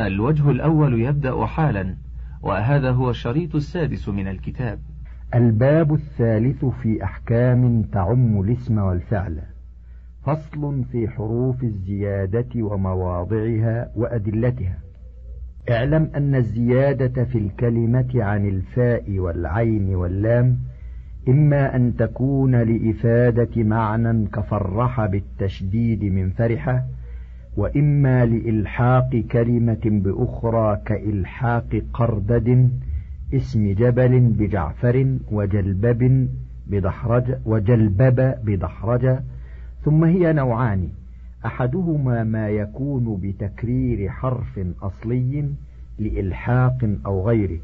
الوجه الأول يبدأ حالا وهذا هو الشريط السادس من الكتاب. الباب الثالث في أحكام تعم الاسم والفعل. فصل في حروف الزيادة ومواضعها وأدلتها. اعلم أن الزيادة في الكلمة عن الفاء والعين واللام إما أن تكون لإفادة معنى كفرح بالتشديد من فرحة وإما لإلحاق كلمة بأخرى كإلحاق قردد اسم جبل بجعفر وجلبب بدحرج وجلبب بدحرج ثم هي نوعان أحدهما ما يكون بتكرير حرف أصلي لإلحاق أو غيره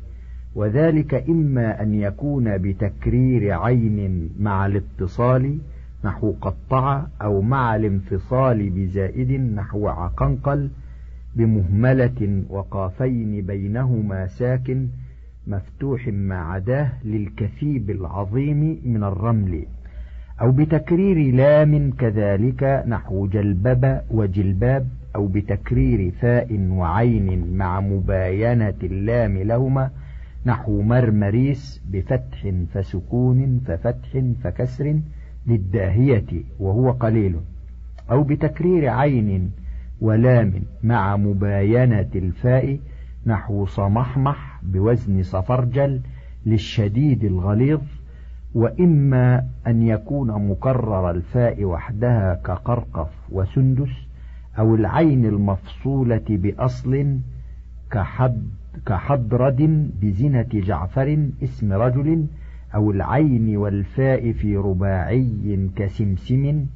وذلك إما أن يكون بتكرير عين مع الاتصال نحو قطع أو مع الانفصال بزائد نحو عقنقل بمهملة وقافين بينهما ساكن مفتوح ما عداه للكثيب العظيم من الرمل. أو بتكرير لام كذلك نحو جلبب وجلباب أو بتكرير فاء وعين مع مباينة اللام لهما نحو مرمريس بفتح فسكون ففتح فكسر للداهية وهو قليل أو بتكرير عين ولام مع مباينة الفاء نحو صمحمح بوزن صفرجل للشديد الغليظ وإما أن يكون مكرر الفاء وحدها كقرقف وسندس أو العين المفصولة بأصل كحد كحضرد بزنة جعفر اسم رجل أو العين والفاء في رباعي كسمسم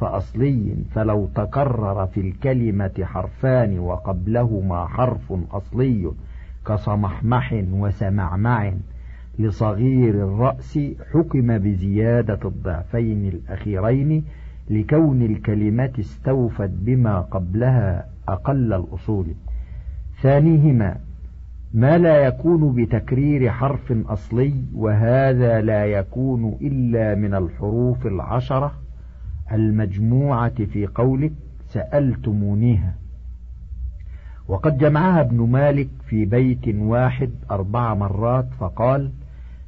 فأصلي فلو تكرر في الكلمة حرفان وقبلهما حرف أصلي كصمحمح وسمعمع لصغير الرأس حكم بزيادة الضعفين الأخيرين لكون الكلمة استوفت بما قبلها أقل الأصول. ثانيهما ما لا يكون بتكرير حرف أصلي وهذا لا يكون إلا من الحروف العشرة المجموعة في قولك سألتمونيها. وقد جمعها ابن مالك في بيت واحد أربع مرات فقال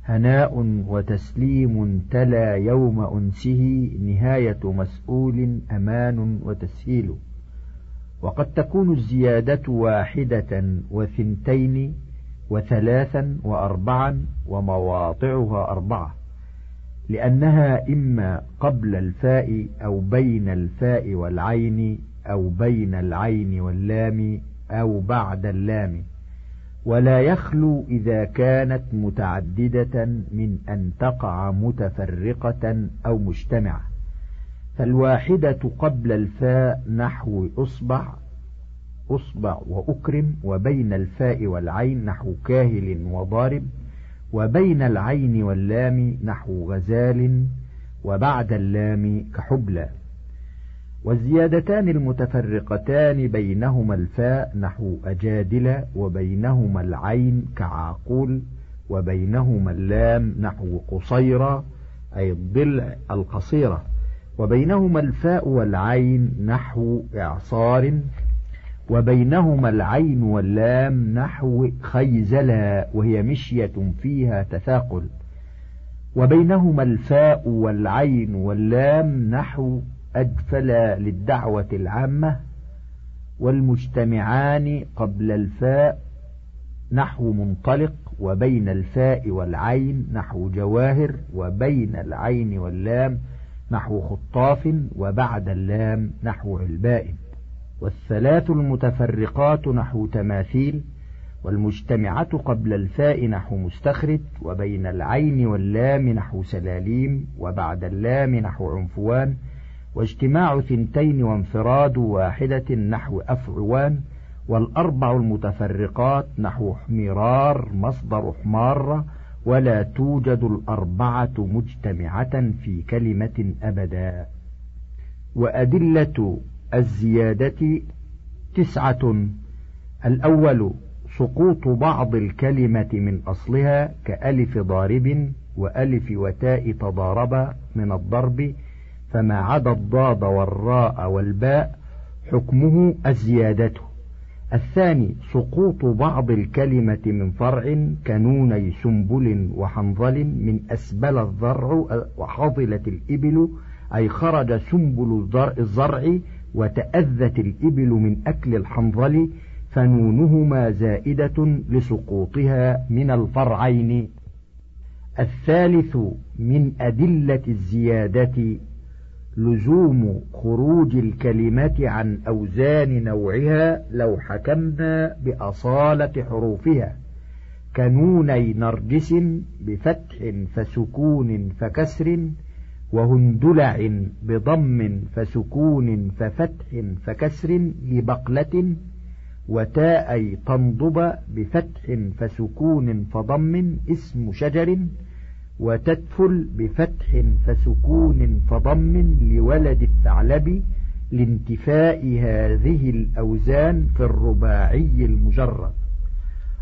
هناء وتسليم تلا يوم أنسه نهاية مسؤول أمان وتسهيل. وقد تكون الزيادة واحدة وثنتين وثلاثا وأربعا ومواضعها أربعة لأنها إما قبل الفاء أو بين الفاء والعين أو بين العين واللام أو بعد اللام ولا يخلو إذا كانت متعددة من أن تقع متفرقة أو مجتمعة. فالواحدة قبل الفاء نحو أصبع أصبع وأكرم وبين الفاء والعين نحو كاهل وضارب وبين العين واللام نحو غزال وبعد اللام كحبلى. والزيادتان المتفرقتان بينهما الفاء نحو أجادل وبينهما العين كعاقول وبينهما اللام نحو قصيرة أي الضلع القصيرة. وبينهما الفاء والعين نحو إعصار وبينهما العين واللام نحو خيزلا وهي مشية فيها تثاقل. وبينهما الفاء والعين واللام نحو أجفلا للدعوة العامة والمجتمعان قبل الفاء نحو منطلق وبين الفاء والعين نحو جواهر وبين العين واللام نحو خطاف وبعد اللام نحو علباء والثلاث المتفرقات نحو تماثيل والمجتمعة قبل الفاء نحو مستخرج وبين العين واللام نحو سلاليم وبعد اللام نحو عنفوان واجتماع ثنتين وانفراد واحدة نحو أفعوان والأربع المتفرقات نحو حمرار مصدر حمار ولا توجد الأربعة مجتمعة في كلمة أبدا. وأدلة الزيادة تسعة. الأول سقوط بعض الكلمة من أصلها كألف ضارب وألف وتاء تضارب من الضرب فما عدا الضاد والراء والباء حكمه الزيادة. الثاني سقوط بعض الكلمة من فرع كنوني سنبل وحنظل من أسبل الزرع وحضلت الإبل أي خرج سنبل الزرع وتأذت الإبل من أكل الحنظل فنونهما زائدة لسقوطها من الفرعين. الثالث من أدلة الزيادة لزوم خروج الكلمة عن أوزان نوعها لو حكمنا بأصالة حروفها كنوني نرجس بفتح فسكون فكسر وهندلع بضم فسكون ففتح فكسر لبقلة وتاء تنضب بفتح فسكون فضم اسم شجر. وتدفل بفتح فسكون فضم لولد الثعلب لانتفاء هذه الأوزان في الرباعي المجرد.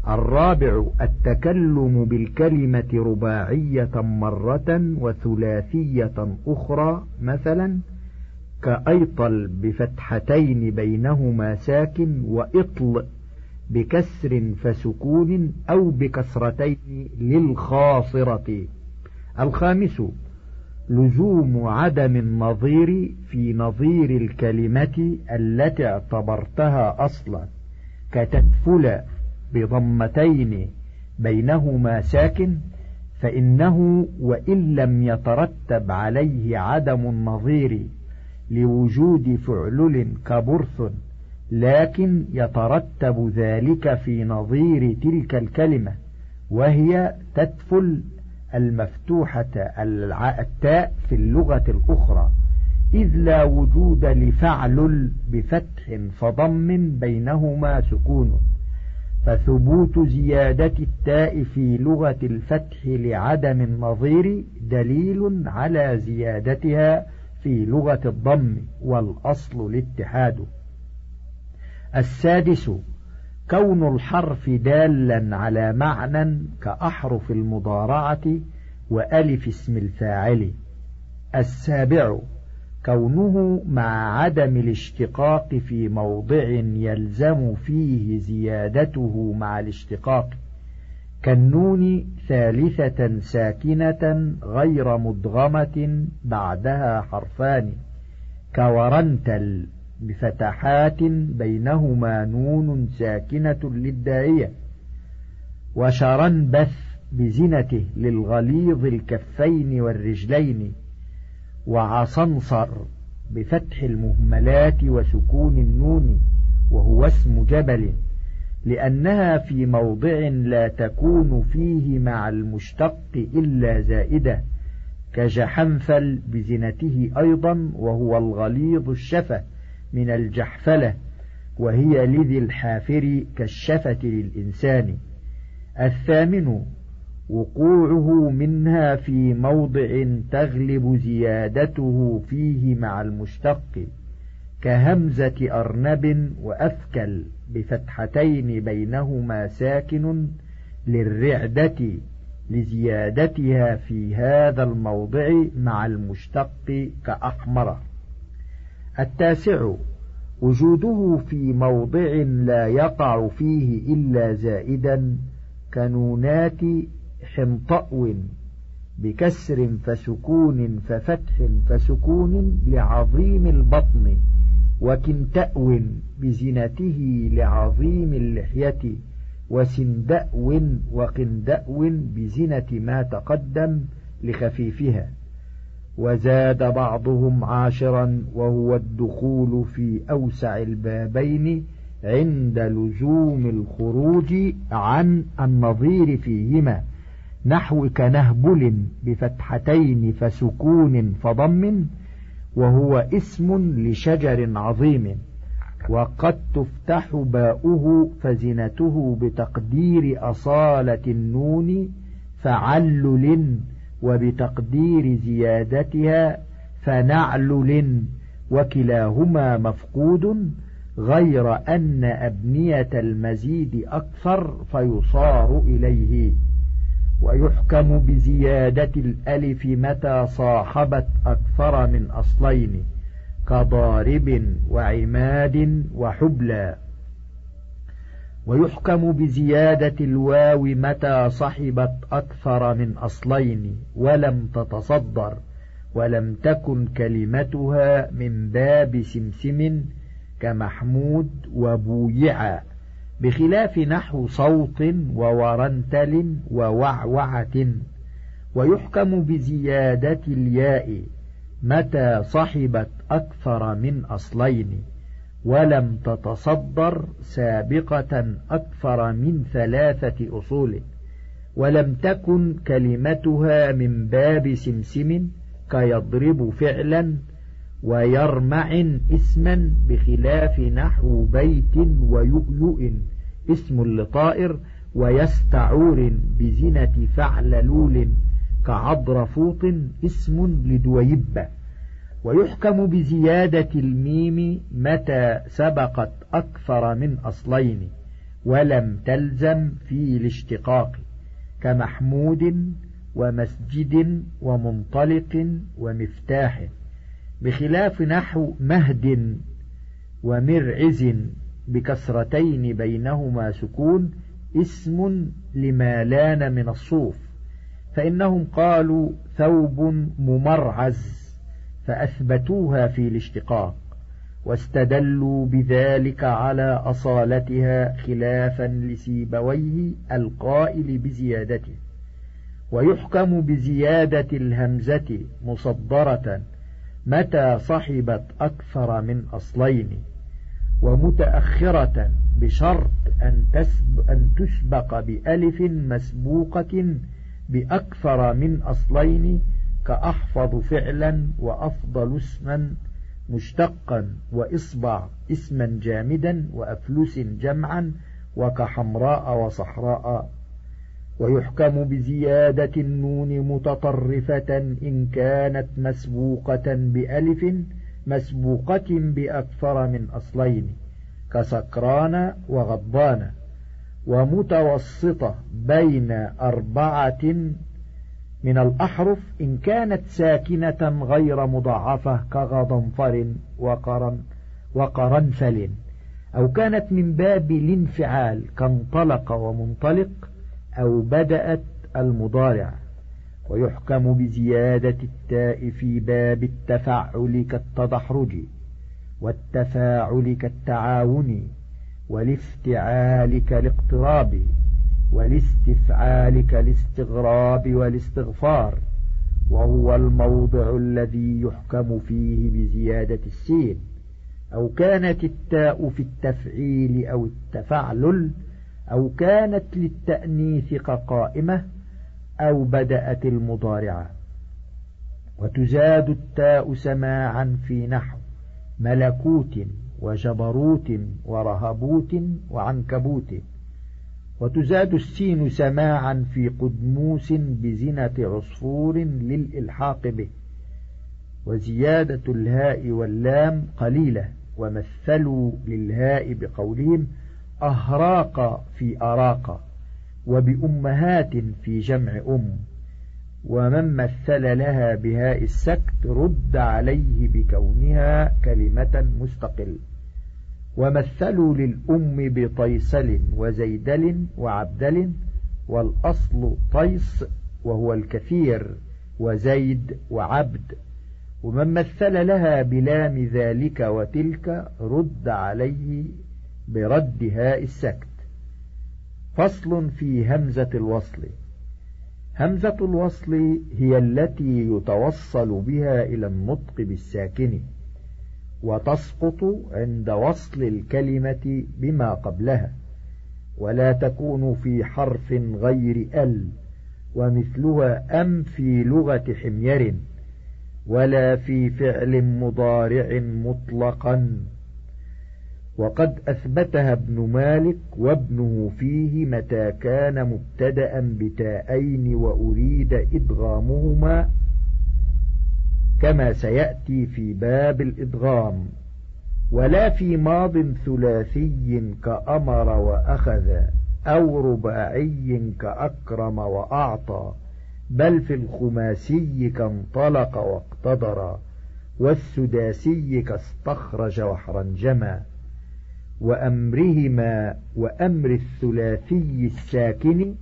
الرابع التكلم بالكلمة رباعية مرة وثلاثية أخرى مثلا كأيطل بفتحتين بينهما ساكن وإطل بكسر فسكون أو بكسرتين للخاصرة. الخامس لزوم عدم النظير في نظير الكلمة التي اعتبرتها أصلا كتدفل بضمتين بينهما ساكن فإنه وإن لم يترتب عليه عدم النظير لوجود فعلل كبرث لكن يترتب ذلك في نظير تلك الكلمة وهي تدفل المفتوحة التاء في اللغة الأخرى. إذ لا وجود لفعل بفتح فضم بينهما سكون. فثبوت زيادة التاء في لغة الفتح لعدم النظير دليل على زيادتها في لغة الضم والأصل الاتحاد. السادس كون الحرف دالا على معنى كأحرف المضارعة وألف اسم الفاعل. السابع كونه مع عدم الاشتقاق في موضع يلزم فيه زيادته مع الاشتقاق. كالنون ثالثة ساكنة غير مدغمة بعدها حرفان. كورنتل بفتحات بينهما نون ساكنة للداعية وشرنبث بزنته للغليظ الكفين والرجلين وعصنصر بفتح المهملات وسكون النون وهو اسم جبل لأنها في موضع لا تكون فيه مع المشتق إلا زائدة كجحنفل بزنته أيضا وهو الغليظ الشفة. من الجحفلة وهي لذي الحافر كالشفة للإنسان. الثامن وقوعه منها في موضع تغلب زيادته فيه مع المشتق كهمزة أرنب وأفكل بفتحتين بينهما ساكن للرعدة لزيادتها في هذا الموضع مع المشتق كأحمر التاسع وجوده في موضع لا يقع فيه إلا زائدا كنونات حمطأو بكسر فسكون ففتح فسكون لعظيم البطن وكنتأو بزنته لعظيم اللحية وسندأو وقندأو بزنة ما تقدم لخفيفها. وزاد بعضهم عاشرا وهو الدخول في أوسع البابين عند لزوم الخروج عن النظير فيهما نحو كنهبل بفتحتين فسكون فضم وهو اسم لشجر عظيم وقد تفتح باؤه فزنته بتقدير أصالة النون فعلل وبتقدير زيادتها فنعلل وكلاهما مفقود غير أن أبنية المزيد أكثر فيصار إليه. ويحكم بزيادة الألف متى صاحبت أكثر من أصلين كضارب وعماد وحبلى. ويحكم بزيادة الواو متى صحبت أكثر من أصلين ولم تتصدر ولم تكن كلمتها من باب سمسم كمحمود وبويع بخلاف نحو صوت وورنتل ووعوعة ويحكم بزيادة الياء متى صحبت أكثر من أصلين ولم تتصدر سابقة أكثر من ثلاثة أصول ولم تكن كلمتها من باب سمسم كيضرب فعلا ويرمع اسما بخلاف نحو بيت ويؤيؤ اسم لطائر ويستعور بزنة فعللول كعضرفوط اسم لدويب. ويحكم بزيادة الميم متى سبقت أكثر من أصلين ولم تلزم في الاشتقاق كمحمود ومسجد ومنطلق ومفتاح بخلاف نحو مهد ومرعز بكسرتين بينهما سكون اسم لما لأن من الصوف فإنهم قالوا ثوب ممرعز. فأثبتوها في الاشتقاق واستدلوا بذلك على أصالتها خلافا لسيبويه القائل بزيادته ويحكم بزيادة الهمزة مصدرة متى صحبت أكثر من أصلين ومتأخرة بشرط أن, تسب أن تسبق بألف مسبوقة بأكثر من أصلين كأحفظ فعلا وأفضل اسما مشتقا وإصبع اسما جامدا وأفلس جمعا وكحمراء وصحراء. ويحكم بزيادة النون متطرفة إن كانت مسبوقة بألف مسبوقة بأكثر من أصلين كسكران وغضبان. ومتوسطة بين أربعة من الأحرف إن كانت ساكنة غير مضاعفة كغضنفر وقرن وقرنفل أو كانت من باب الانفعال كانطلق ومنطلق أو بدأت المضارع ويحكم بزيادة التاء في باب التفعل كالتدحرج والتفاعل كالتعاون والافتعال كالاقتراب. والاستفعال كالاستغراب والاستغفار وهو الموضع الذي يحكم فيه بزيادة السين. أو كانت التاء في التفعيل أو التفعلل أو كانت للتأنيث كقائمة أو بدأت المضارعة. وتزاد التاء سماعا في نحو ملكوت وجبروت ورهبوت وعنكبوت. وتزاد السين سماعا في قدموس بزنة عصفور للإلحاق به وزيادة الهاء واللام قليلة ومثلوا للهاء بقولهم أهراق في أراق وبأمهات في جمع أم ومن مثل لها بهاء السكت رد عليه بكونها كلمة مستقل. ومثلوا للأم بطيسل وزيدل وعبدل والأصل طيس وهو الكثير وزيد وعبد. ومن مثل لها بلام ذلك وتلك رد عليه برد هاء السكت. فصل في همزة الوصل. همزة الوصل هي التي يتوصل بها إلى النطق بالساكن. وتسقط عند وصل الكلمة بما قبلها ولا تكون في حرف غير ال ومثلها أم في لغة حمير ولا في فعل مضارع مطلقا. وقد أثبتها ابن مالك وابنه فيه متى كان مبتدأ بتاءين وأريد إدغامهما كما سيأتي في باب الإدغام. ولا في ماض ثلاثي كأمر وأخذ أو رباعي كأكرم وأعطى بل في الخماسي كانطلق واقتدر والسداسي كاستخرج وحرنجما وأمرهما وأمر الثلاثي الساكن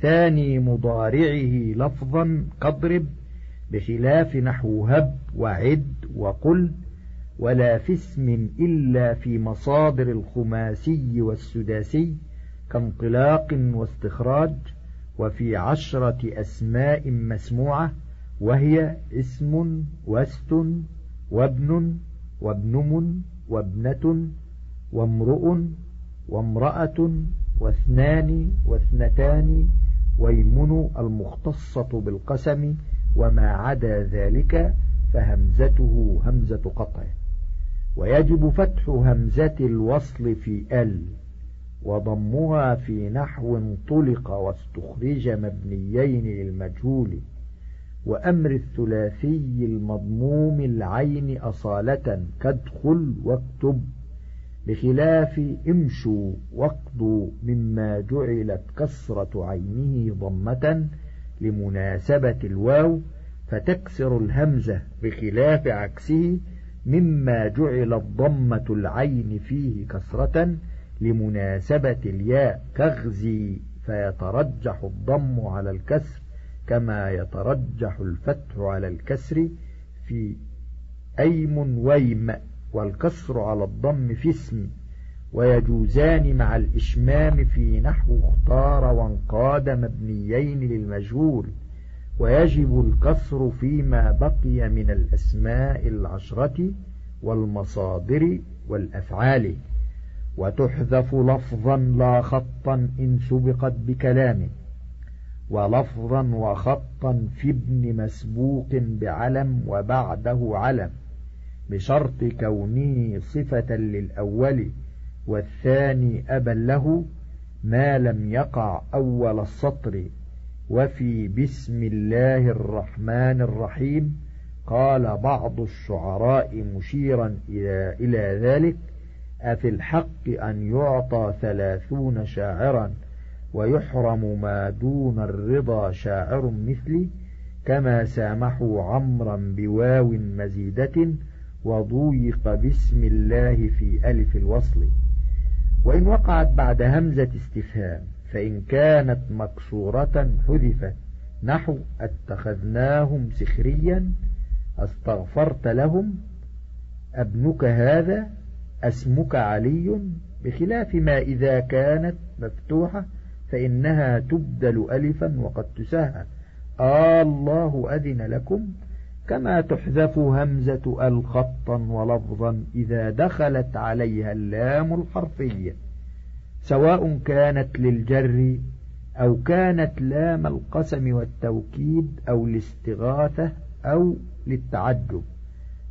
ثاني مضارعه لفظا كضرب بخلاف نحو هب وعد وقل ولا في اسم إلا في مصادر الخماسي والسداسي كانطلاق واستخراج وفي عشرة أسماء مسموعة وهي اسم واست وابن وابنم وابنة وامرؤ وامرأة واثنان واثنتان ويمن المختصة بالقسم وما عدا ذلك فهمزته همزة قطع. ويجب فتح همزة الوصل في ال وضمها في نحو انطلق واستخرج مبنيين للمجهول وأمر الثلاثي المضموم العين أصالة كادخل واكتب. بخلاف امشوا واقضوا مما جعلت كسرة عينه ضمة لمناسبة الواو فتكسر الهمزة بخلاف عكسه مما جعلت ضمة العين فيه كسرة لمناسبة الياء كغزي فيترجح الضم على الكسر كما يترجح الفتح على الكسر في أيم ويم والكسر على الضم في اسم. ويجوزان مع الإشمام في نحو اختار وانقاد مبنيين للمجهول ويجب الكسر فيما بقي من الأسماء العشرة والمصادر والأفعال. وتحذف لفظا لا خطا إن سبقت بكلام ولفظا وخطا في ابن مسبوق بعلم وبعده علم بشرط كونه صفة للأول. والثاني أبا له ما لم يقع أول السطر وفي بسم الله الرحمن الرحيم قال بعض الشعراء مشيرا إلى, إلى ذلك أفي الحق أن يعطى ثلاثون شاعرا ويحرم ما دون الرضا شاعر مثلي كما سامحوا عمرا بواو مزيدة وضيق بسم الله في ألف الوصل. وإن وقعت بعد همزة استفهام فإن كانت مكسورة حذفت. نحو اتخذناهم سخريا أستغفرت لهم. أبنك هذا أسمك علي. بخلاف ما إذا كانت مفتوحة فإنها تبدل ألفا وقد تسهل آه الله أذن لكم. كما تحذف همزة الخطا ولفظا إذا دخلت عليها اللام الحرفية سواء كانت للجر أو كانت لام القسم والتوكيد أو الاستغاثة أو للتعجب.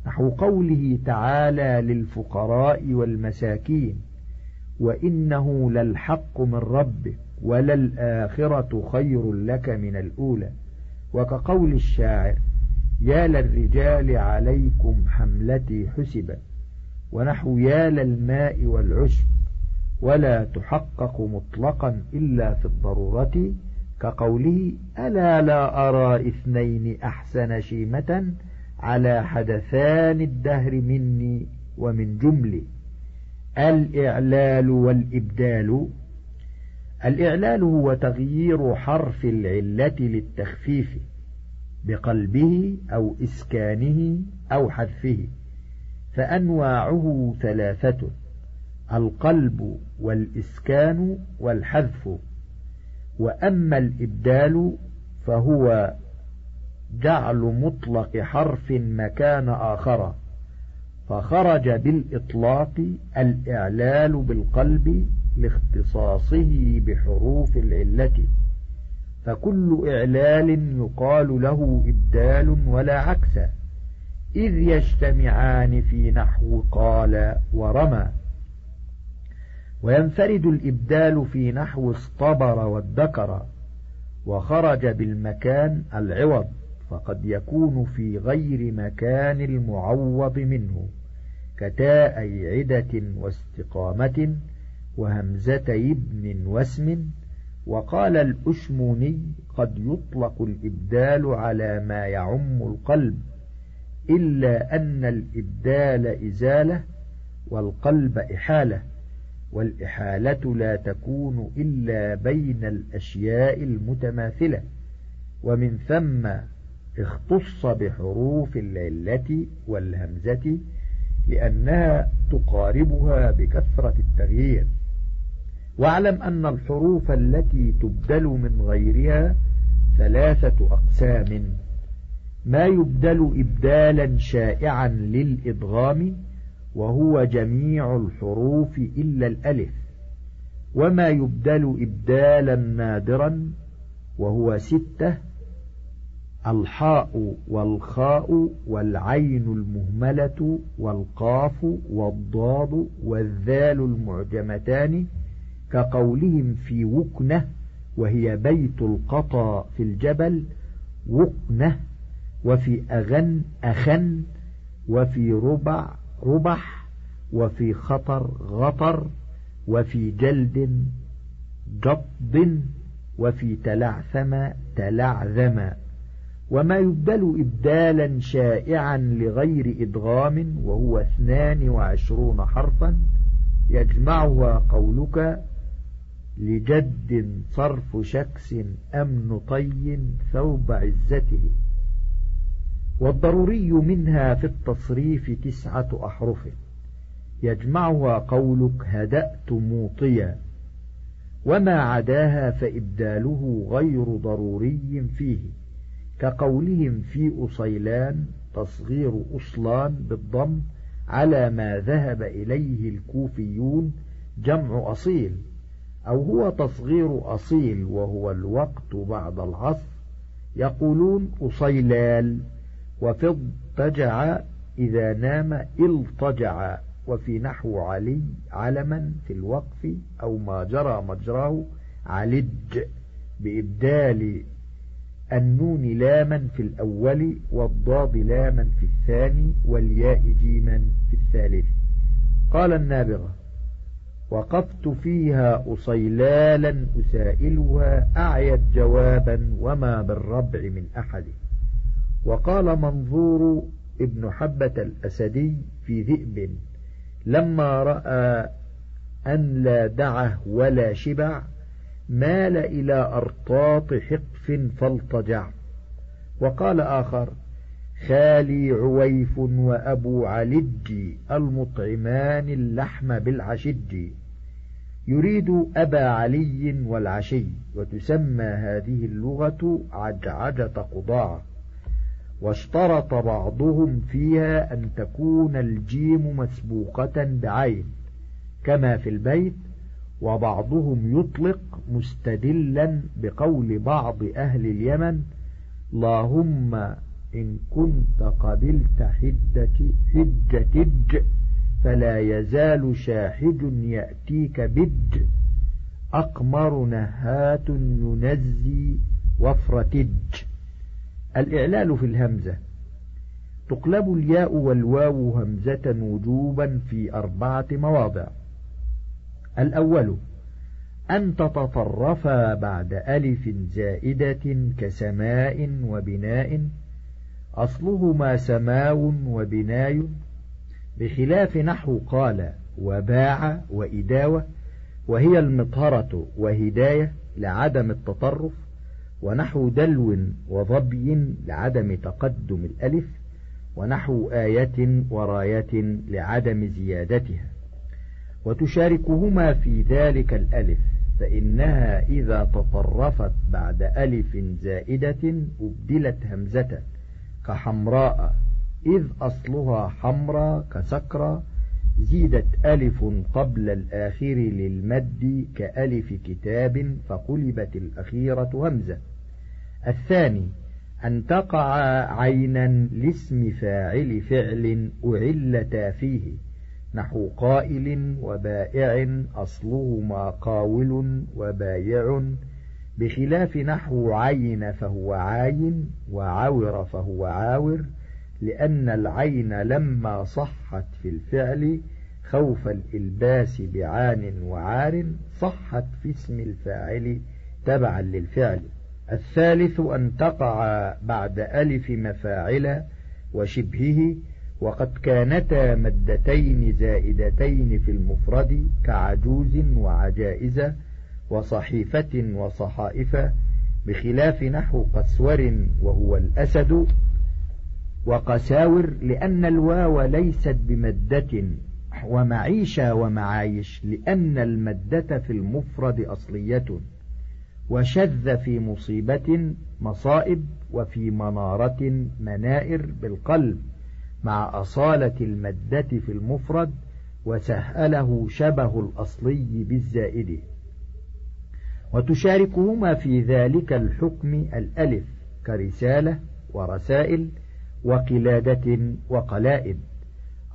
نحو قوله تعالى للفقراء والمساكين وإنه للحق من ربك وللآخرة خير لك من الأولى. وكقول الشاعر يا للرجال عليكم حملتي حسبا ونحو يا للماء والعشب ولا تحقق مطلقا إلا في الضرورة كقوله ألا لا أرى إثنين أحسن شيمة على حدثان الدهر مني ومن جملي. الإعلال والإبدال الإعلال هو تغيير حرف العلة للتخفيف. بقلبه أو إسكانه أو حذفه فأنواعه ثلاثة القلب والإسكان والحذف. وأما الإبدال فهو جعل مطلق حرف مكان آخر فخرج بالإطلاق الإعلال بالقلب لاختصاصه بحروف العلة. فكل إعلال يقال له إبدال ولا عكس. إذ يجتمعان في نحو قال ورمى. وينفرد الإبدال في نحو اصطبر وادكر. وخرج بالمكان العوض فقد يكون في غير مكان المعوض منه كتاء عدة واستقامة وهمزة ابن واسم وقال الأشموني قد يطلق الإبدال على ما يعم القلب إلا أن الإبدال إزالة والقلب إحالة والإحالة لا تكون إلا بين الأشياء المتماثلة ومن ثم اختص بحروف العلة والهمزة لأنها تقاربها بكثرة التغيير. واعلم أن الحروف التي تبدل من غيرها ثلاثة أقسام. ما يبدل إبدالا شائعا للإدغام وهو جميع الحروف إلا الألف. وما يبدل إبدالا نادرا وهو ستة الحاء والخاء والعين المهملة والقاف والضاد والذال المعجمتان كقولهم في وكنة وهي بيت القطى في الجبل وكنة وفي أغن أخن وفي ربع ربح وفي خطر غطر وفي جلد جطد وفي تلعثم تلعثم وما يبدل إبدالا شائعا لغير إدغام وهو اثنان وعشرون حرفا يجمعها قولك لجد صرف شكس أم نطي ثوب عزته. والضروري منها في التصريف تسعة أحرف. يجمعها قولك هدأت موطيا. وما عداها فإبداله غير ضروري فيه. كقولهم في أصيلان تصغير أصلان بالضم على ما ذهب إليه الكوفيون جمع أصيل. أو هو تصغير أصيل وهو الوقت بعد العصر؟ يقولون أصيلال وفي اضطجع إذا نام التجع وفي نحو علي علما في الوقف أو ما جرى مجراه علج بإبدال النون لاما في الأول والضاد لاما في الثاني والياء جيما في الثالث. قال النابغة وقفت فيها أصيلالا أسائلها أعيت جوابا وما بالربع من أحد. وقال منظور ابن حبة الأسدي في ذئب لما رأى أن لا دعه ولا شبع مال إلى أرطاط حقف فالتجع وقال آخر خالي عويف وأبو علج المطعمان اللحم بالعشج يريد أبا علي والعشي وتسمى هذه اللغة عجعجة قضاعة واشترط بعضهم فيها أن تكون الجيم مسبوقة بعين كما في البيت وبعضهم يطلق مستدلا بقول بعض أهل اليمن اللهم إن كنت قبلت حدة حجة فلا يزال شاحج يأتيك بج أقمر نهات ينزي وفرتج الإعلال في الهمزة. تقلب الياء والواو همزة وجوبا في أربعة مواضع. الأول أن تتطرفا بعد ألف زائدة كسماء وبناء. أصلهما سماو وبناي بخلاف نحو قال وباع وإداوة وهي المطهرة وهداية لعدم التطرف ونحو دلو وظبي لعدم تقدم الألف ونحو آية وراية لعدم زيادتها وتشاركهما في ذلك الألف فإنها إذا تطرفت بعد ألف زائدة أبدلت همزة كحمراء إذ أصلها حمراء كسكرى زيدت ألف قبل الآخر للمد كألف كتاب فقلبت الأخيرة همزة. الثاني أن تقع عينا لاسم فاعل فعل أعلتا فيه نحو قائل وبائع أصلهما قاول وبايع. بخلاف نحو عين فهو عاين وعور فهو عاور لأن العين لما صحت في الفعل خوف الإلباس بعان وعار صحت في اسم الفاعل تبعا للفعل. الثالث أن تقع بعد ألف مفاعل وشبهه وقد كانتا مدتين زائدتين في المفرد كعجوز وعجائز وصحيفة وصحائف بخلاف نحو قسور وهو الأسد وقساور لأن الواو ليست بمدة ومعيشة ومعايش لأن المدة في المفرد أصلية وشذ في مصيبة مصائب وفي منارة منائر بالقلب مع أصالة المدة في المفرد وسهله شبه الأصلي بالزائد وتشاركهما في ذلك الحكم الألف كرسالة ورسائل وقلادة وقلائد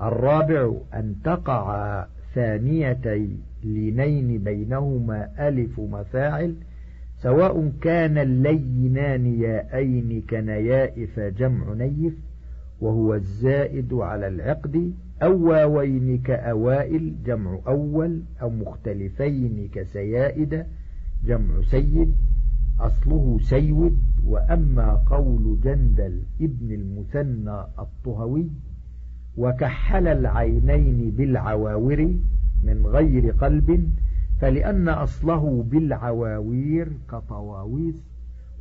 الرابع أن تقع ثانيتي لينين بينهما ألف مفاعل سواء كان اللينان ياءين كنيائف جمع نيف وهو الزائد على العقد أو واوين كأوائل جمع أول أو مختلفين كسيائد جمع سيد أصله سيود وأما قول جندل ابن المثنى الطهوي وكحل العينين بالعواور من غير قلب فلأن أصله بالعواوير كطواويس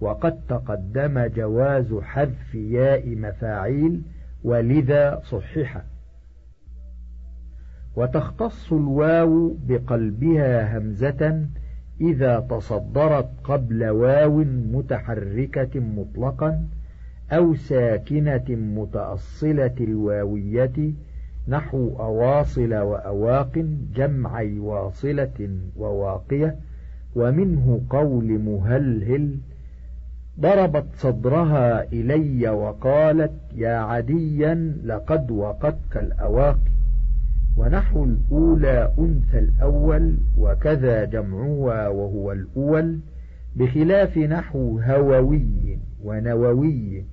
وقد تقدم جواز حذف ياء مفاعيل ولذا صحح. وتختص الواو بقلبها همزة إذا تصدرت قبل واو متحركة مطلقا أو ساكنة متأصلة الواوية نحو أواصل وأواق جمعي واصلة وواقية ومنه قول مهلهل ضربت صدرها إلي وقالت يا عديا لقد وقتك الأواقي ونحو الأولى أنثى الأول وكذا جمعها وهو الأول بخلاف نحو هووي ونووي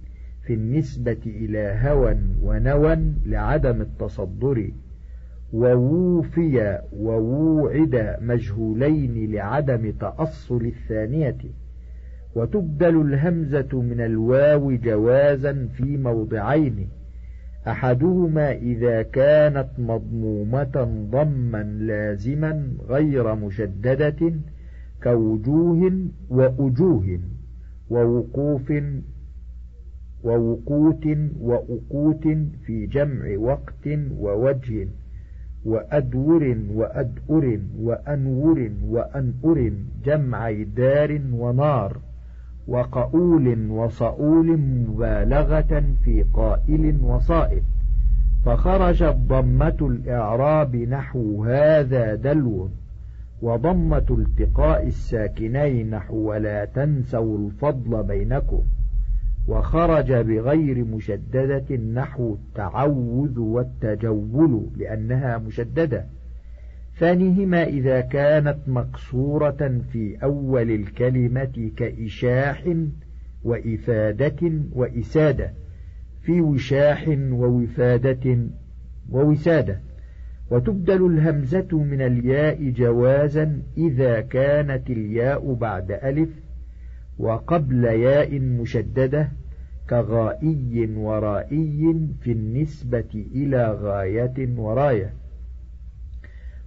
في النسبة إلى هوى ونوى لعدم التصدر ووفي ووعد مجهولين لعدم تأصل الثانية وتبدل الهمزة من الواو جوازا في موضعين أحدهما إذا كانت مضمومة ضما لازما غير مشددة كوجوه وأجوه ووقوف ووقوت وأقوت في جمع وقت ووجه وأدور وأدؤر وأنور وأنؤر جمع دار ونار وقؤول وصؤول مبالغة في قائل وصائب فخرجت ضمة الإعراب نحو هذا دلو وضمة التقاء الساكنين نحو ولا تنسوا الفضل بينكم. وخرج بغير مشددة نحو التعوذ والتجول لأنها مشددة. ثانيهما إذا كانت مقصورة في أول الكلمة كإشاح وإفادة وإسادة. في وشاح ووفادة ووسادة. وتبدل الهمزة من الياء جوازا إذا كانت الياء بعد ألف وقبل ياء مشددة كغائي ورائي في النسبة إلى غاية وراية.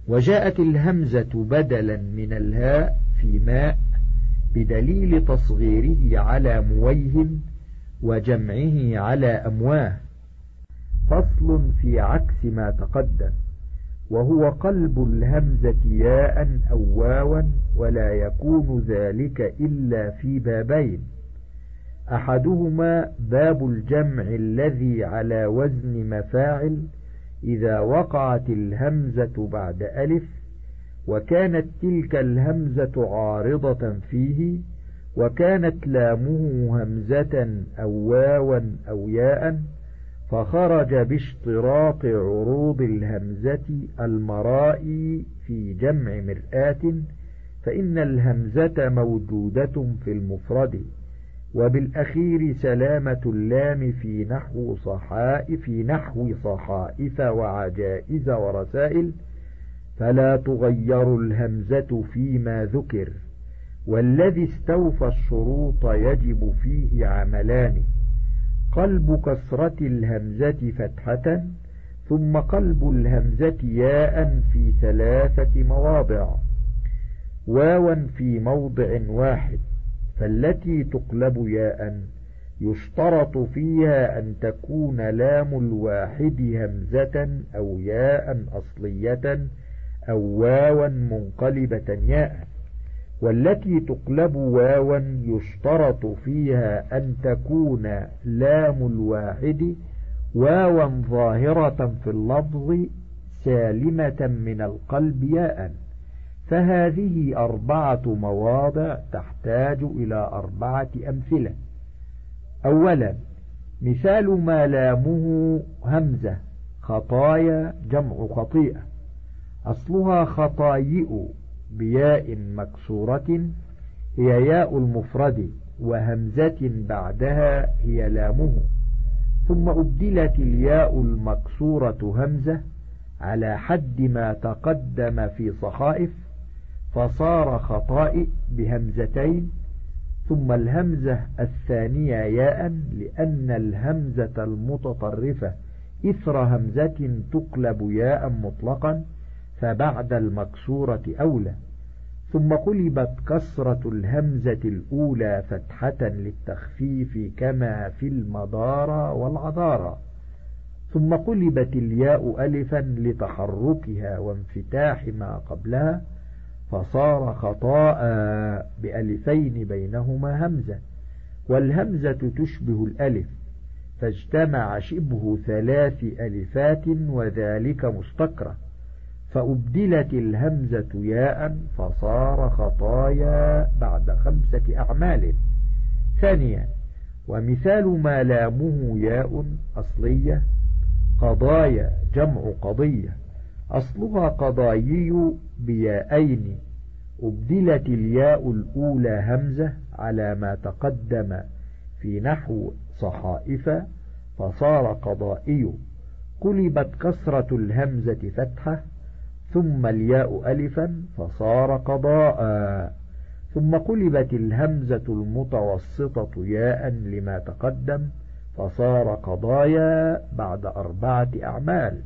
وجاءت الهمزة بدلا من الهاء في ماء بدليل تصغيره على مويه وجمعه على أمواه. فصل في عكس ما تقدم. وهو قلب الهمزة ياء أو واوا ولا يكون ذلك إلا في بابين. أحدهما باب الجمع الذي على وزن مفاعل إذا وقعت الهمزة بعد ألف وكانت تلك الهمزة عارضة فيه وكانت لامه همزة أو واوا أو ياء فخرج باشتراط عروض الهمزة المرائي في جمع مرآة فإن الهمزة موجودة في المفرد. وبالأخير سلامة اللام في نحو صحائف في نحو صحائف وعجائز ورسائل فلا تغير الهمزة فيما ذكر والذي استوفى الشروط يجب فيه عملان قلب كسرة الهمزة فتحة ثم قلب الهمزة ياء في ثلاثة مواضع واوا في موضع واحد. فالتي تقلب ياء يشترط فيها أن تكون لام الواحد همزة أو ياء أصلية أو واوا منقلبة ياء. والتي تقلب واوا يشترط فيها أن تكون لام الواحد واوا ظاهرة في اللفظ سالمة من القلب ياء. فهذه أربعة مواضع تحتاج إلى أربعة أمثلة. أولا مثال ما لامه همزة خطايا جمع خطيئة. أصلها خطايئ بياء مكسورة هي ياء المفرد وهمزة بعدها هي لامه. ثم أبدلت الياء المكسورة همزة على حد ما تقدم في صحائف فصار خطائئ بهمزتين ثم الهمزة الثانية ياء لأن الهمزة المتطرفة إثر همزة تقلب ياء مطلقا فبعد المكسورة أولى. ثم قلبت كسرة الهمزة الأولى فتحة للتخفيف كما في المدار والعذارى. ثم قلبت الياء ألفا لتحركها وانفتاح ما قبلها فصار خطاء بألفين بينهما همزة والهمزة تشبه الألف فاجتمع شبه ثلاث ألفات وذلك مستكره فأبدلت الهمزة ياء فصار خطايا بعد خمسة أعمال. ثانيا ومثال ما لامه ياء أصلية قضايا جمع قضية. أصلها قضايي بياءين أبدلت الياء الأولى همزة على ما تقدم في نحو صحائف فصار قضائي. قلبت كسرة الهمزة فتحة ثم الياء ألفا فصار قضاء. ثم قلبت الهمزة المتوسطة ياء لما تقدم فصار قضايا بعد أربعة أعمال.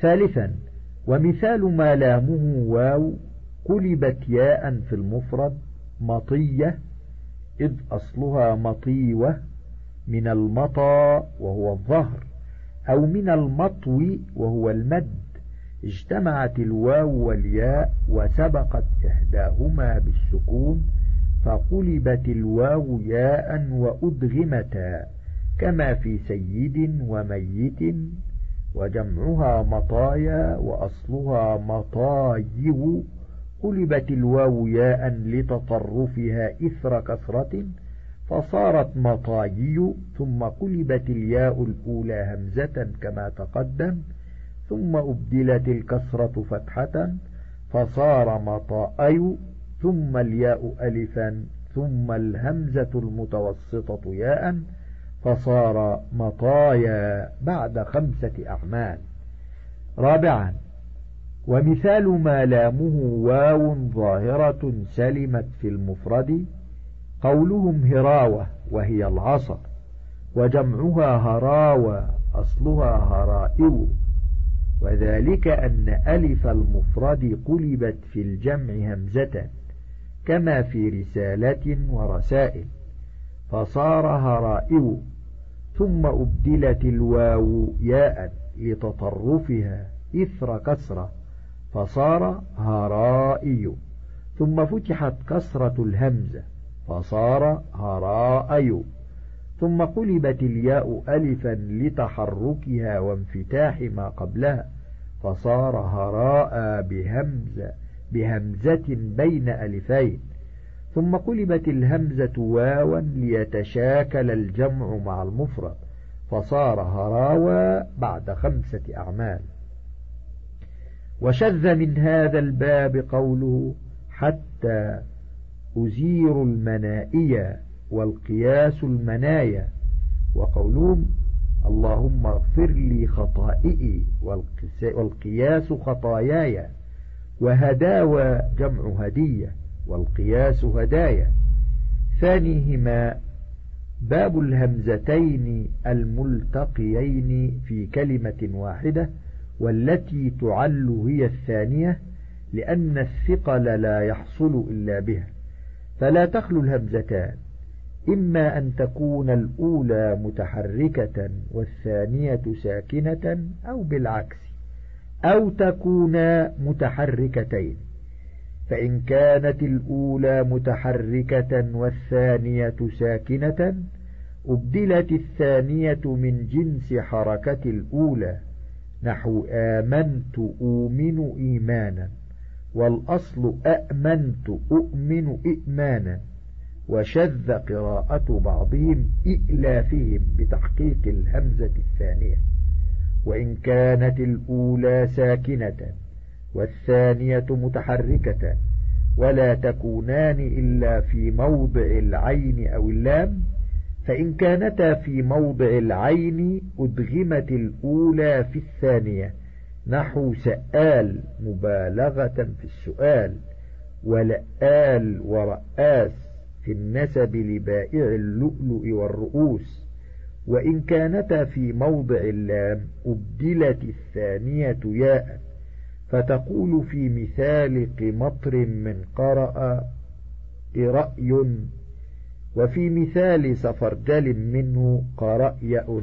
ثالثا ومثال ما لامه واو قلبت ياء في المفرد مطية إذ أصلها مطيوة من المطى وهو الظهر أو من المطو وهو المد. اجتمعت الواو والياء وسبقت إحداهما بالسكون فقلبت الواو ياء وأدغمتا كما في سيد وميت وجمعها مطايا وأصلها مطايو قلبت الواو ياء لتطرفها إثر كسرة فصارت مطايي ثم قلبت الياء الأولى همزة كما تقدم ثم أبدلت الكسرة فتحة فصار مطاءي ثم الياء ألفا ثم الهمزة المتوسطة ياء فصار مطايا بعد خمسة أعمال. رابعا ومثال ما لامه واو ظاهرة سلمت في المفرد قولهم هراوة وهي العصر وجمعها هراوة أصلها هرائر وذلك أن ألف المفرد قلبت في الجمع همزة كما في رسالة ورسائل. فصار هرائر ثم أبدلت الواو ياء لتطرفها إثر كسرة فصار هرائي ثم فتحت كسرة الهمزة فصار هرائي ثم قلبت الياء ألفا لتحركها وانفتاح ما قبلها فصار هراء بهمزة, بهمزة بين ألفين. ثم قلبت الهمزة واوا ليتشاكل الجمع مع المفرد فصار هراوى بعد خمسة أعمال. وشذ من هذا الباب قوله حتى أزير المنائية والقياس المنايا وقولهم اللهم اغفر لي خطائئي والقياس خطاياي وهداوى جمع هدية. والقياس هدايا. ثانيهما باب الهمزتين الملتقيين في كلمة واحدة والتي تعل هي الثانية لأن الثقل لا يحصل إلا بها. فلا تخلو الهمزتان إما أن تكون الأولى متحركة والثانية ساكنة أو بالعكس أو تكونا متحركتين. فإن كانت الأولى متحركة والثانية ساكنة أبدلت الثانية من جنس حركة الأولى. نحو آمنت أؤمن إيمانا والأصل أأمنت أؤمن إئمانا وشذ قراءة بعضهم إئلافهم بتحقيق الهمزة الثانية. وإن كانت الأولى ساكنة والثانية متحركة ولا تكونان إلا في موضع العين أو اللام فإن كانتا في موضع العين أدغمت الأولى في الثانية. نحو سآل مبالغة في السؤال ولآل ورآس في النسب لبائع اللؤلؤ والرؤوس. وإن كانتا في موضع اللام أبدلت الثانية ياء فتقول في مثال قمطر من قرأ رأي وفي مثال سفرجل منه قرأيأ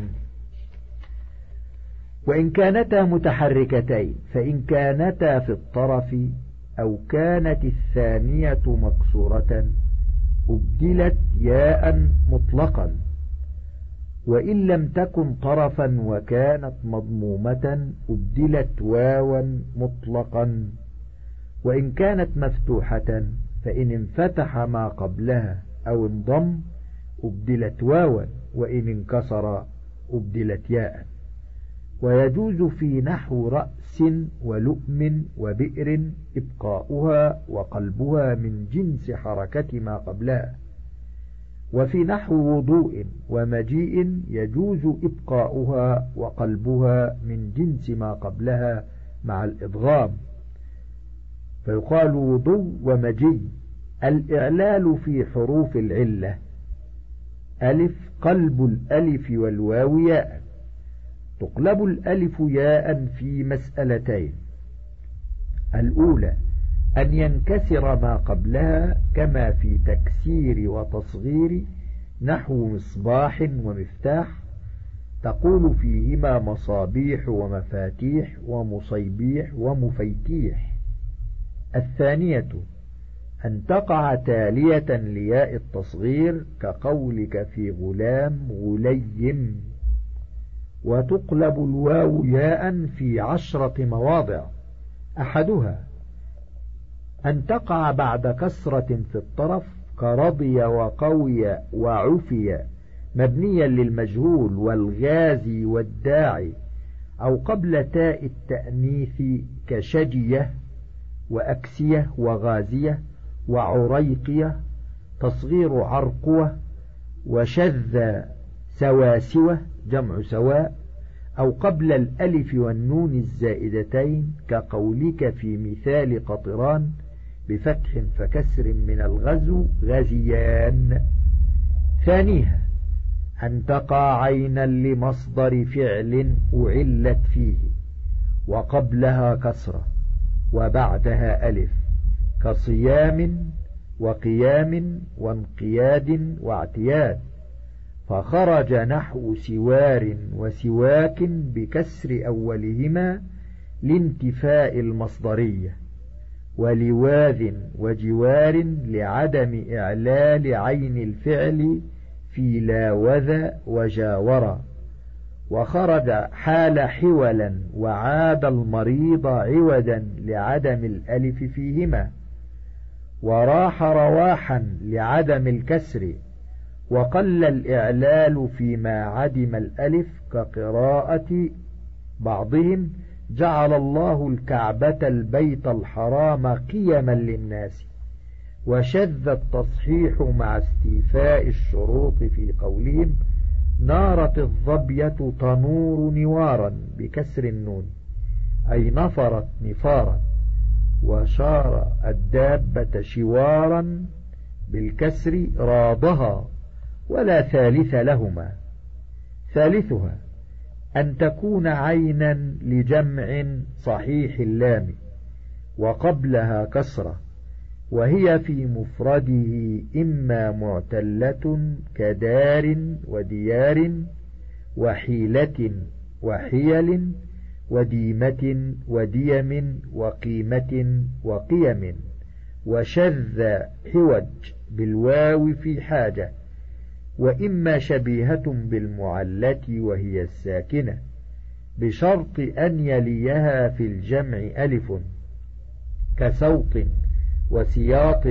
وإن كانتا متحركتين فإن كانتا في الطرف أو كانت الثانية مكسورة أبدلت ياء مطلقا. وإن لم تكن طرفا وكانت مضمومة أبدلت واوا مطلقا. وإن كانت مفتوحة فإن انفتح ما قبلها أو انضم أبدلت واوا. وإن انكسر أبدلت ياء. ويجوز في نحو رأس ولؤم وبئر إبقاؤها وقلبها من جنس حركة ما قبلها. وفي نحو وضوء ومجيء يجوز إبقاؤها وقلبها من جنس ما قبلها مع الإضغام. فيقال وضوء ومجيء. الإعلال في حروف العلة. ألف قلب الألف والواو ياء. تقلب الألف ياء في مسألتين. الأولى أن ينكسر ما قبلها كما في تكسير وتصغير نحو مصباح ومفتاح تقول فيهما مصابيح ومفاتيح ومصيبيح ومفيتيح. الثانية أن تقع تالية لياء التصغير كقولك في غلام غلي وتقلب الواو ياء في عشرة مواضع أحدها أن تقع بعد كسرة في الطرف كرضي وقوي وعفي مبنيا للمجهول والغازي والداعي أو قبل تاء التأنيث كشجية وأكسية وغازية وعريقية تصغير عرقوة وشذ سواسوة جمع سواء أو قبل الألف والنون الزائدتين كقولك في مثال قطران بفتح فكسر من الغزو غزيان ثانيها أن تقع عينا لمصدر فعل أعلت فيه وقبلها كسرة وبعدها ألف كصيام وقيام وانقياد واعتياد. فخرج نحو سوار وسواك بكسر أولهما لانتفاء المصدرية. ولواذ وجوار لعدم إعلال عين الفعل في لاوذ وجاور. وخرج حال حولا وعاد المريض عودا لعدم الألف فيهما. وراح رواحا لعدم الكسر. وقل الإعلال فيما عدم الألف كقراءة بعضهم جعل الله الكعبة البيت الحرام قيما للناس وشذ التصحيح مع استيفاء الشروط في قولهم نارت الظبية تنور نوارا بكسر النون أي نفرت نفارا وشار الدابة شوارا بالكسر راضها ولا ثالث لهما ثالثها أن تكون عينا لجمع صحيح اللام وقبلها كسرة وهي في مفرده إما معتلة كدار وديار وحيلة وحيل وديمة وديم وقيمة وقيم وشذ حوج بالواو في حاجة. وإما شبيهة بالمعلة وهي الساكنة بشرط أن يليها في الجمع ألف كسوط وسياط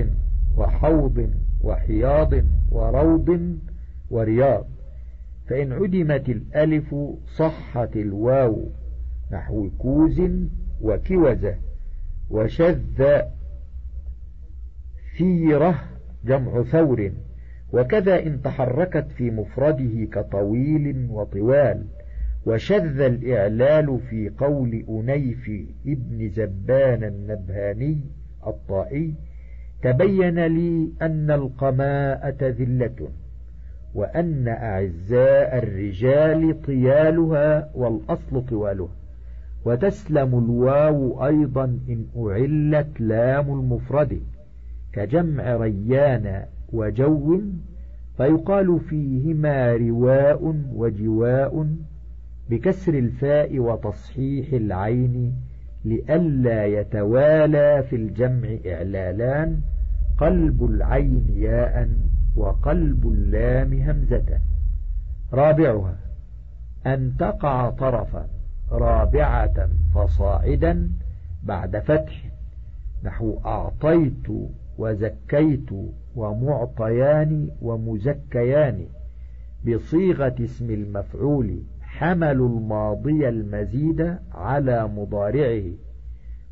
وحوض وحياض وروض ورياض فإن عدمت الألف صحت الواو نحو كوز وكوزة وشذ ثيرة جمع ثور. وكذا إن تحركت في مفرده كطويل وطوال وشذ الإعلال في قول أنيف ابن زبان النبهاني الطائي تبين لي أن القماءة ذلة وأن أعزاء الرجال طيالها والأصل طوالها وتسلم الواو أيضا إن أعلت لام المفرد كجمع ريان وجو فيقال فيهما رواء وجواء بكسر الفاء وتصحيح العين لئلا يتوالى في الجمع إعلالان قلب العين ياء وقلب اللام همزة. رابعها أن تقع طرفا رابعة فصاعدا بعد فتح نحو أعطيت وزكيت ومعطيان ومزكيان بصيغة اسم المفعول حملوا الماضي المزيد على مضارعه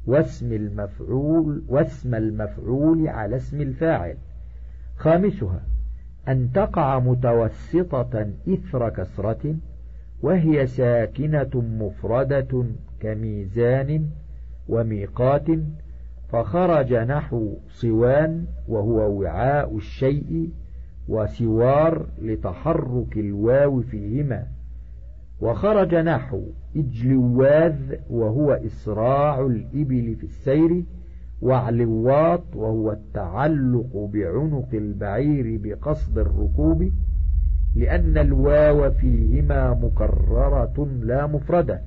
واسم المفعول واسم المفعول على اسم الفاعل. خامسها أن تقع متوسطة إثر كسرة وهي ساكنة مفردة كميزان وميقات فخرج نحو صوان وهو وعاء الشيء وسوار لتحرك الواو فيهما. وخرج نحو إجلواذ وهو إسراع الإبل في السير وعلواط وهو التعلق بعنق البعير بقصد الركوب لأن الواو فيهما مكررة لا مفردة.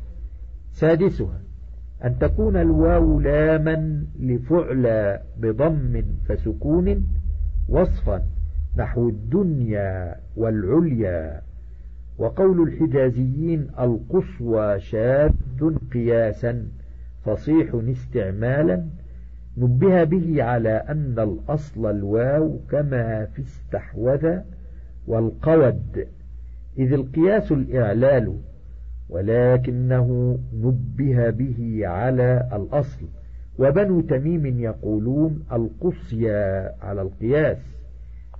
سادسها أن تكون الواو لاما لفعل بضم فسكون وصفا نحو الدنيا والعليا. وقول الحجازيين القصوى شاذ قياسا فصيح استعمالا نبه به على أن الأصل الواو كما في استحوذ والقود. إذ القياس الإعلال ولكنه نبه به على الأصل. وبنو تميم يقولون القصيا على القياس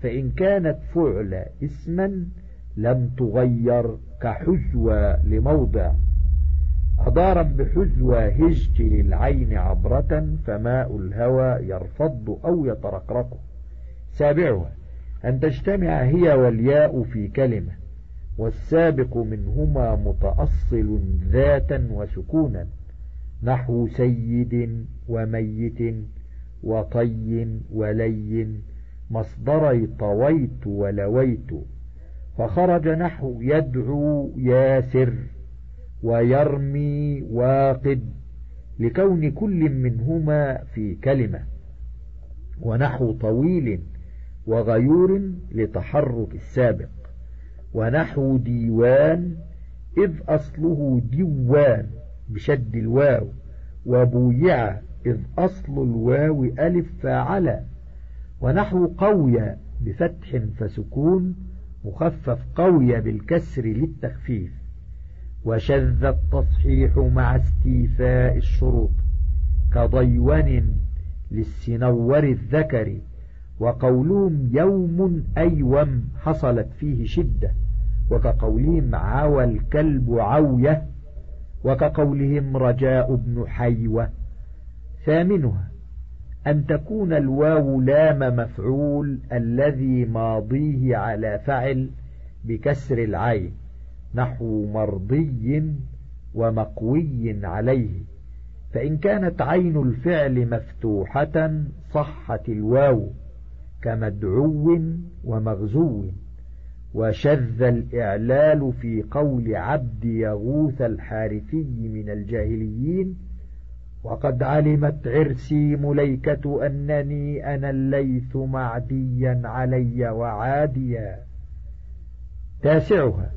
فإن كانت فعل اسما لم تغير كحزوى لموضع. أضارا بحزوى هجت للعين عبرة فماء الهوى يرفض أو يترقرق. سابعها أن تجتمع هي والياء في كلمة. والسابق منهما متأصل ذاتا وسكونا نحو سيد وميت وطي ولي مصدري طويت ولويت فخرج نحو يدعو ياسر ويرمي واقد لكون كل منهما في كلمة ونحو طويل وغيور لتحرك السابق. ونحو ديوان إذ أصله ديوان بشد الواو وبويع إذ أصل الواو ألف فاعلا ونحو قوي بفتح فسكون مخفف قوي بالكسر للتخفيف وشذ التصحيح مع استيفاء الشروط كضيون للسنور الذكر وقولهم يوم أيوم حصلت فيه شدة. وكقولهم عوى الكلب عوية وكقولهم رجاء بن حيوة. ثامنها أن تكون الواو لام مفعول الذي ماضيه على فعل بكسر العين نحو مرضي ومقوي عليه. فإن كانت عين الفعل مفتوحة صحت الواو كمدعو ومغزو. وشذ الإعلال في قول عبد يغوث الحارثي من الجاهليين وقد علمت عرسي مليكة أنني أنا الليث معديا علي وعاديا. تاسعها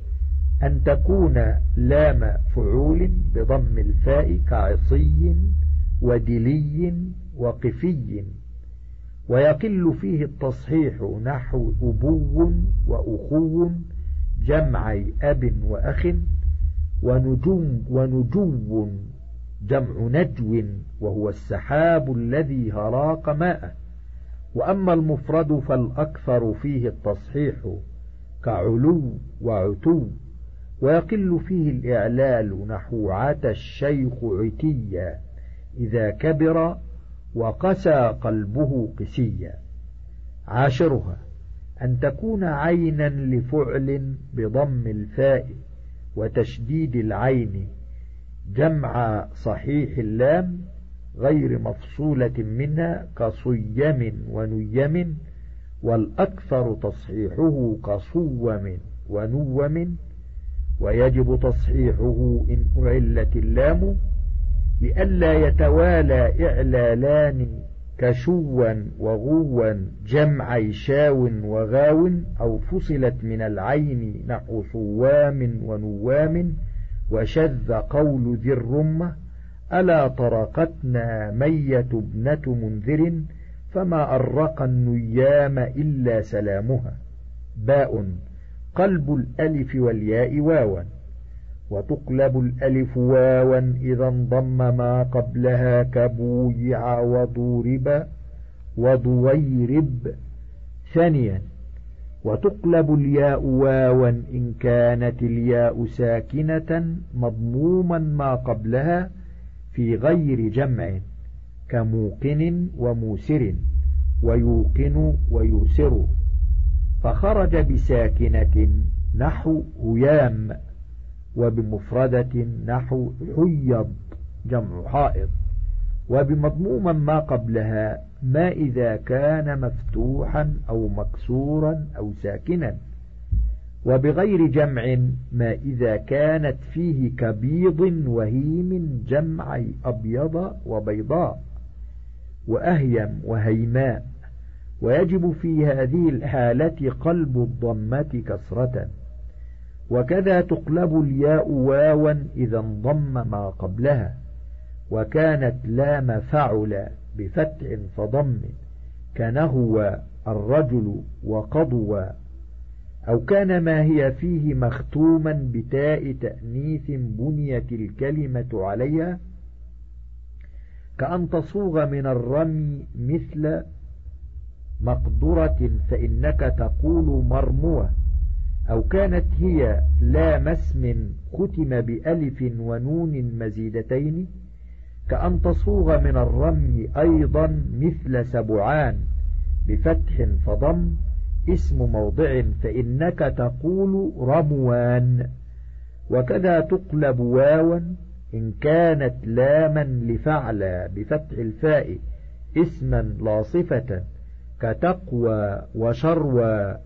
أن تكون لام فعول بضم الفاء كعصي ودلي وقفي. ويقل فيه التصحيح نحو أبو وأخو جمعي أب وأخ ونجوم ونجو جمع نجو وهو السحاب الذي هراق ماء وأما المفرد فالأكثر فيه التصحيح كعلو وعتو. ويقل فيه الإعلال نحو عتى الشيخ عتيا إذا كبر وقسى قلبه قسيا. عاشرها أن تكون عينا لفعل بضم الفاء وتشديد العين جمع صحيح اللام غير مفصولة منها كصيم ونيم والأكثر تصحيحه كصوم ونوم ويجب تصحيحه إن أعلت اللام لئلا يتوالى إعلالان كشوا وغوا جمع شاو وغاو أو فصلت من العين نحو صوام ونوام وشذ قول ذي الرمة ألا طرقتنا مية ابنة منذر فما أرق النيام إلا سلامها. باء قلب الألف والياء واوا وتقلب الألف واوا إذا انضم ما قبلها كبويع وضورب وضويرب. ثانيا وتقلب الياء واوا إن كانت الياء ساكنة مضموما ما قبلها في غير جمع كموقن وموسر ويوقن ويوسر. فخرج بساكنة نحو هيام. وبمفردة نحو حيض جمع حائض. وبمضموما ما قبلها ما إذا كان مفتوحا أو مكسورا أو ساكنا. وبغير جمع ما إذا كانت فيه كبيض وهيم جمع أبيض وبيضاء. وأهيم وهيماء. ويجب في هذه الحالة قلب الضمة كسرة. وكذا تقلب الياء واوا إذا انضم ما قبلها وكانت لام فعل بفتح فضم كنهو الرجل وقضوا. أو كان ما هي فيه مختوما بتاء تأنيث بنيت الكلمة عليها كأن تصوغ من الرمي مثل مقدرة فإنك تقول مرموة. أو كانت هي لا اسم ختم بألف ونون مزيدتين كأن تصوغ من الرمي أيضا مثل سبعان بفتح فضم اسم موضع فإنك تقول رموان. وكذا تقلب واوا إن كانت لاما لفعل بفتح الفاء اسما لا صفة كتقوى وشروى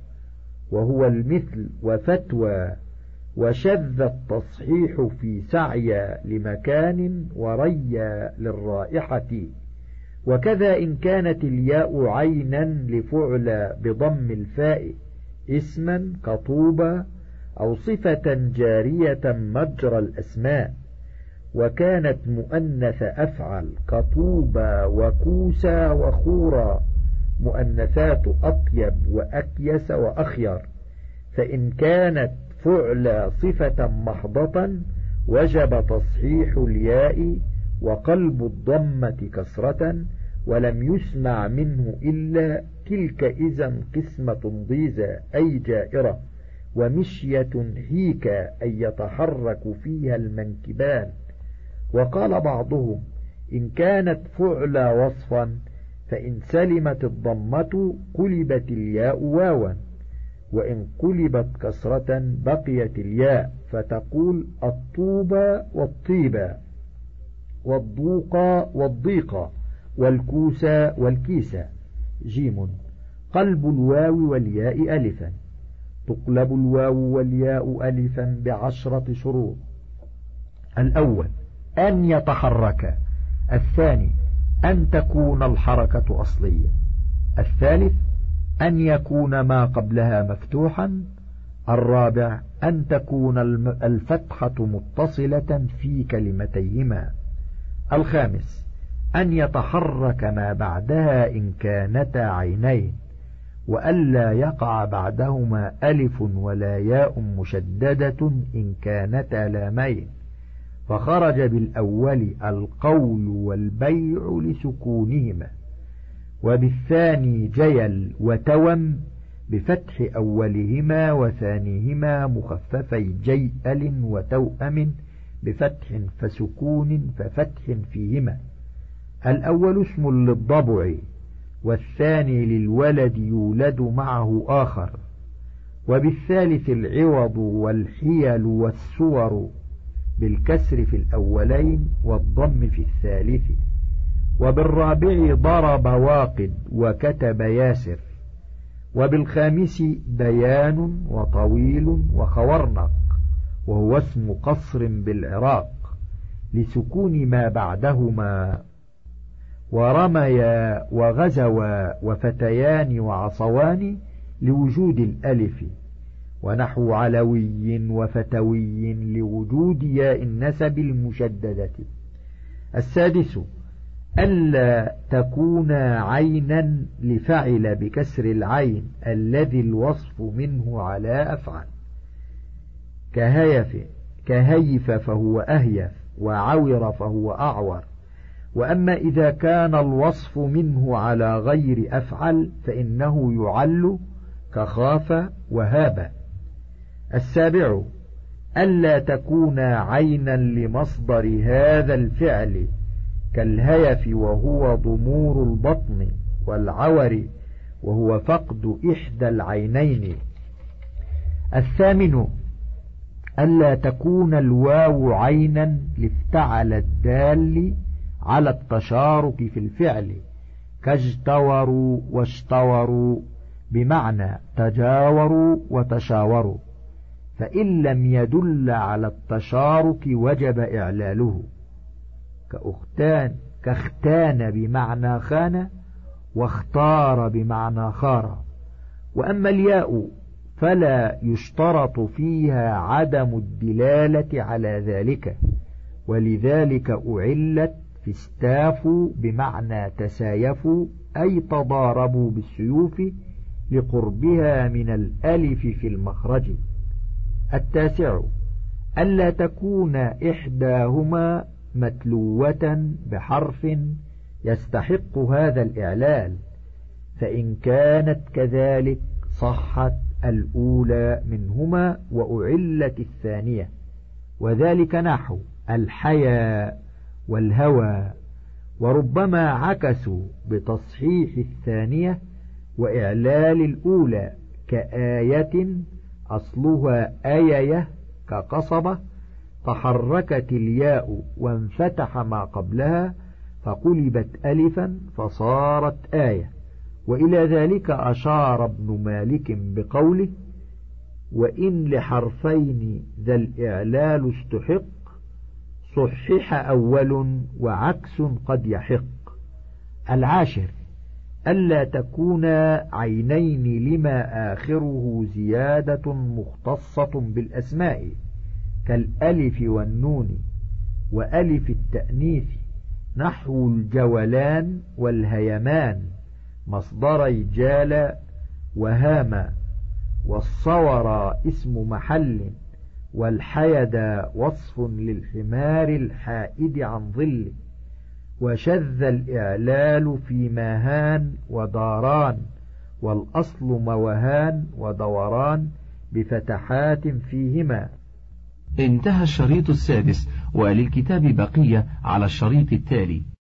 وهو المثل وفتوى وشذ التصحيح في سعي لمكان وري للرائحة. وكذا إن كانت الياء عينا لفعل بضم الفاء اسما كطوبى أو صفة جارية مجرى الأسماء. وكانت مؤنث أفعل كطوبى وكوسى وخورا مؤنثات أطيب وأكيس وأخير فإن كانت فعل صفة محضة وجب تصحيح الياء وقلب الضمة كسرة ولم يسمع منه إلا تلك إذا قسمة ضيزة أي جائرة ومشية هيك أي يتحرك فيها المنكبان. وقال بعضهم إن كانت فعل وصفا فإن سلمت الضمة قلبت الياء واوا وإن قلبت كسرة بقيت الياء فتقول الطوبى والطيبى والضوقى والضيقى والكوسى والكيسى جيم. قلب الواو والياء ألفا. تقلب الواو والياء ألفا بعشرة شروط. الأول أن يتحرك. الثاني أن تكون الحركة أصلية. الثالث أن يكون ما قبلها مفتوحا. الرابع أن تكون الفتحة متصلة في كلمتيهما. الخامس أن يتحرك ما بعدها إن كانتا عينين. وألا يقع بعدهما ألف ولا ياء مشددة إن كانتا لامين. فخرج بالأول القول والبيع لسكونهما وبالثاني جيل وتوم بفتح أولهما وثانيهما مخففي جيئل وتوأم بفتح فسكون ففتح فيهما. الأول اسم للضبع والثاني للولد يولد معه آخر وبالثالث العوض والحيل والسور بالكسر في الأولين والضم في الثالث وبالرابع ضرب واقد وكتب ياسر وبالخامس بيان وطويل وخورنق وهو اسم قصر بالعراق لسكون ما بعدهما ورميا وغزوا وفتيان وعصوان لوجود الألف. ونحو علوي وفتوي لوجود ياء النسب المشددة. السادس ألا تكون عينا لفعل بكسر العين الذي الوصف منه على أفعل كهيف كهيف فهو أهيف وعور فهو أعور. وأما إذا كان الوصف منه على غير أفعل فإنه يعل كخاف وهاب. السابع ألا تكون عينا لمصدر هذا الفعل كالهيف وهو ضمور البطن والعور وهو فقد إحدى العينين. الثامن ألا تكون الواو عينا لافتعل الدال على التشارك في الفعل كاجتوروا واشتوروا بمعنى تجاوروا وتشاوروا. فإن لم يدل على التشارك وجب إعلاله. كأختان كاختان بمعنى خان واختار بمعنى خار. وأما الياء فلا يشترط فيها عدم الدلالة على ذلك ولذلك أعلت في استافوا بمعنى تسايفوا أي تضاربوا بالسيوف لقربها من الألف في المخرج. التاسع. ألا تكون إحداهما متلوة بحرف يستحق هذا الإعلال فإن كانت كذلك صحت الأولى منهما وأعلت الثانية وذلك نحو الحياء والهوى وربما عكسوا بتصحيح الثانية وإعلال الأولى كآية أصلها آية كقصبة تحركت الياء وانفتح ما قبلها فقلبت ألفا فصارت آية. وإلى ذلك أشار ابن مالك بقوله وإن لحرفين ذا الإعلال استحق صحح أول وعكس قد يحق. العاشر ألا تكون عينين لما آخره زيادة مختصة بالأسماء كالألف والنون وألف التأنيث نحو الجولان والهيمان مصدري جال وهاما والصور اسم محل والحيد وصف للحمار الحائد عن ظله وشذ الإعلال في ماهان وداران والأصل موهان ودوران بفتحات فيهما. انتهى الشريط السادس وللكتاب بقية على الشريط التالي.